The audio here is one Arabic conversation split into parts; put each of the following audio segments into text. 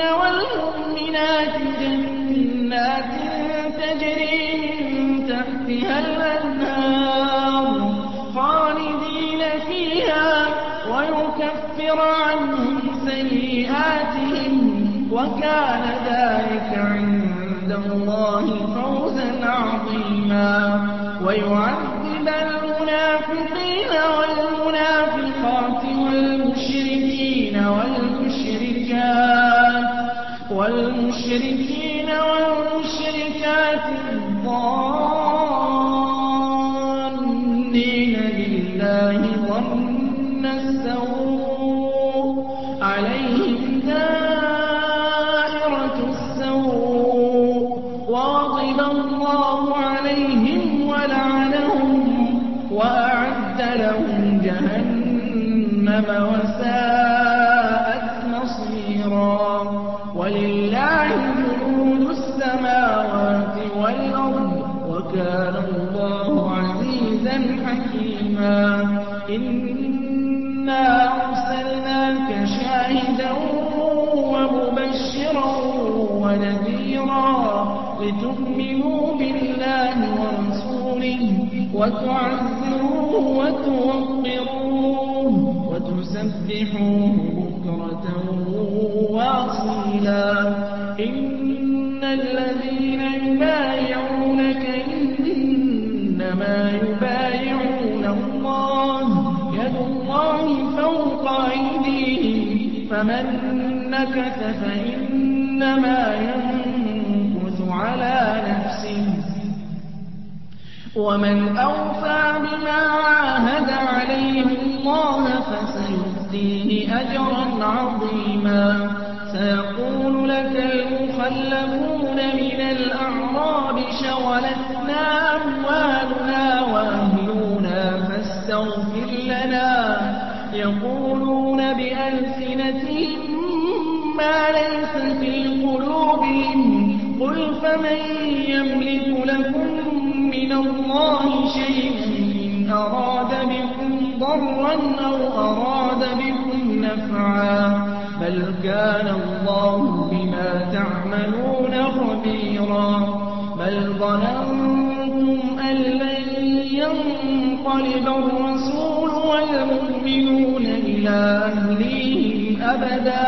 والمؤمنات جنات تجري من تحتها الأنهار خالدين فيها ويكفر عنهم سيئاتهم وكان ذلك عند الله فوزا عظيما ويعذب المنافقين والمشركين والمشركات الظانين بالله ظن السوء عليهم دائرة السوء. وغضب الله عليهم ولعنهم وأعد لهم جهنم وساءت ونذيرا لتؤمنوا بالله ورسوله وتعزروه وتوقروه وتسبحوه بكرة وأصيلا. إن الذين يبايعونك إنما يبايعون الله يد الله فوق أيديهم فمن نكث فإنما ينكث على نفسه. ومن أوفى بما عاهد عليه الله فسيؤتيه أجرا عظيما. سيقول لك المخلفون من الأعراب شغلتنا أموالنا ليس في قلوبهم؟ قل فمن يملك لكم من الله شيئا إن أراد بكم ضرا أو أراد بكم نفعا. بل كان الله بما تعملون خبيرا. بل ظننتم أن لن ينقلب الرسول والمؤمنون إلى أهليهم أبدا.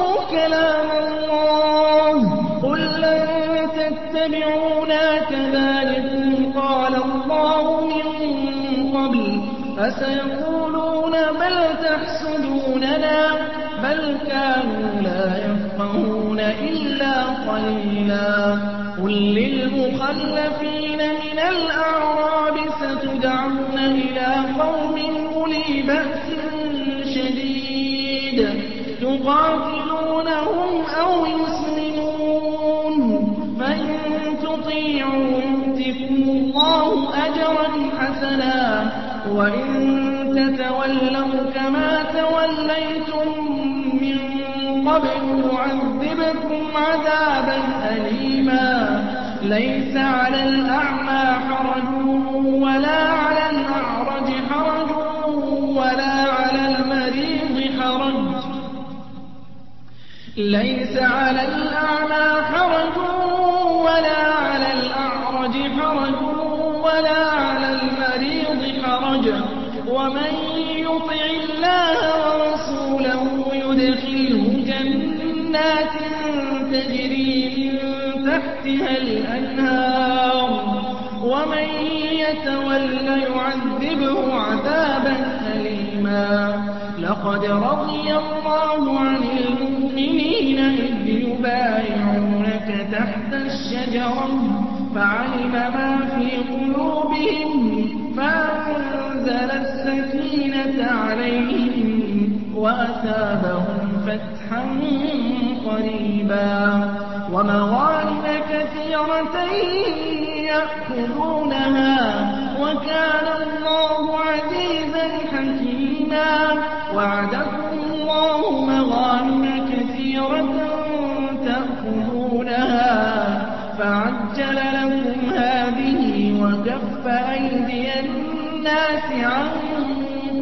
تتبعونا كذلكم قال الله من قبل فسيقولون بل تحسدوننا بل كانوا لا يفقهون إلا قليلا قل للمخلفين من الأعراب ستؤمنون إلى قوم أولي بأس شديد تقاتلونهم أو يسلمون تطيعوا يؤتكم الله أجرا حسنا. وإن تتولوا كما توليتم من قبل يعذبكم عذابا أليما. ليس على الأعمى حرج ولا على الأعرج حرج ولا على المريض حرج. ليس على الأعمى حرج ولا على الأعرج حرج ولا على المريض حرج ومن يطع الله ورسوله يدخله جنات تجري من تحتها الأنهار. ومن يتول يعذبه عذابا أليما. لقد رضي الله عن المؤمنين إذ يبايعونك تحت الشجرة فعلم ما في قلوبهم. فأنزل السكينة عليهم وأثابهم فتحا قريبا. ومغانم كثيرة يأخذونها وكان الله عزيزا حكيما. وعدكم الله مغانم كثيرة تأخذونها فعجل هذه وكف أيدي الناس عنكم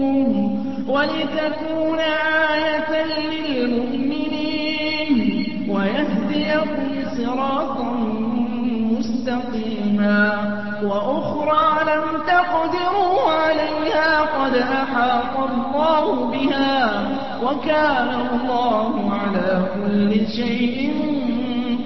ولتكون آية للمؤمنين ويهديكم صراطا مستقيما وأخرى لم تقدروا عليها قد أحاط الله بها وكان الله على كل شيء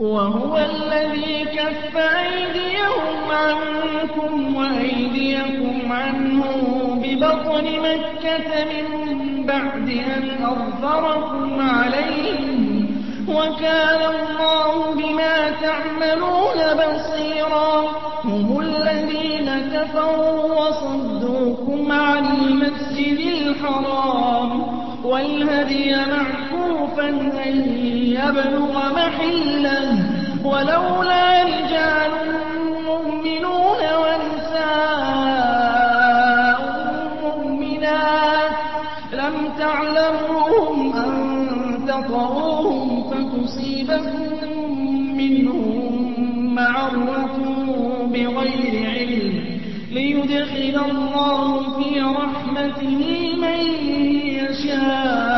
وهو الذي كف أيديهم عنكم وأيديكم عنهم ببطن مكة من بعد أن أظفركم عليهم وكان الله بما تعملون بصيرا. هم الذين كفروا وصدوكم عن المسجد الحرام. والهدي معكوفا أن يبلغ محله ولولا رجال مؤمنون ونساء مؤمنات لم تعلموهم أن تطروهم فتصيبكم منهم معرة بغير علم ليدخل الله في رحمته من يشاء.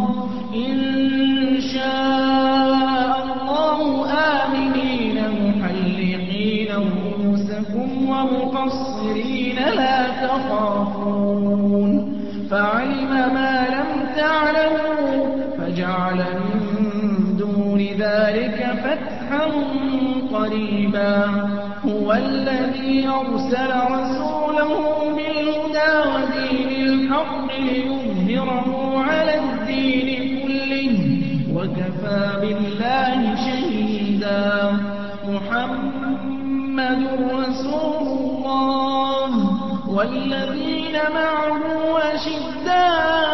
الذي أرسل رسوله بالهدى ودين الحق ليظهره على الدين كله وكفى بالله شهيدا. محمد رسول الله. والذين معه أشداء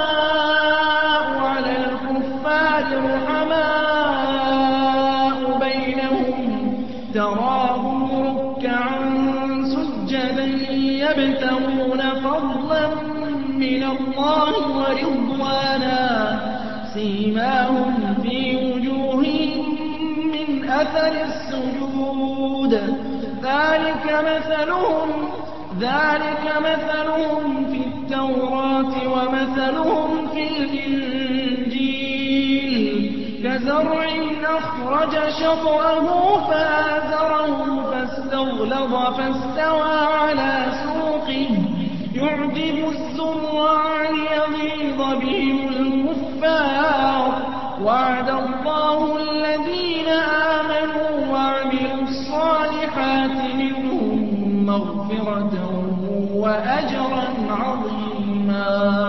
سيماهم في وجوههم من أثر السجود. ذلك مثلهم ذلك مثلهم في التوراة ومثلهم في الإنجيل. كزرع أخرج شطأه فآزره فاستغلظ فاستوى على سوقه. يعجب الزرع ليغيظ بهم الكفار. وعد الله الذين آمنوا وعملوا الصالحات منهم مغفرة وأجرا عظيما.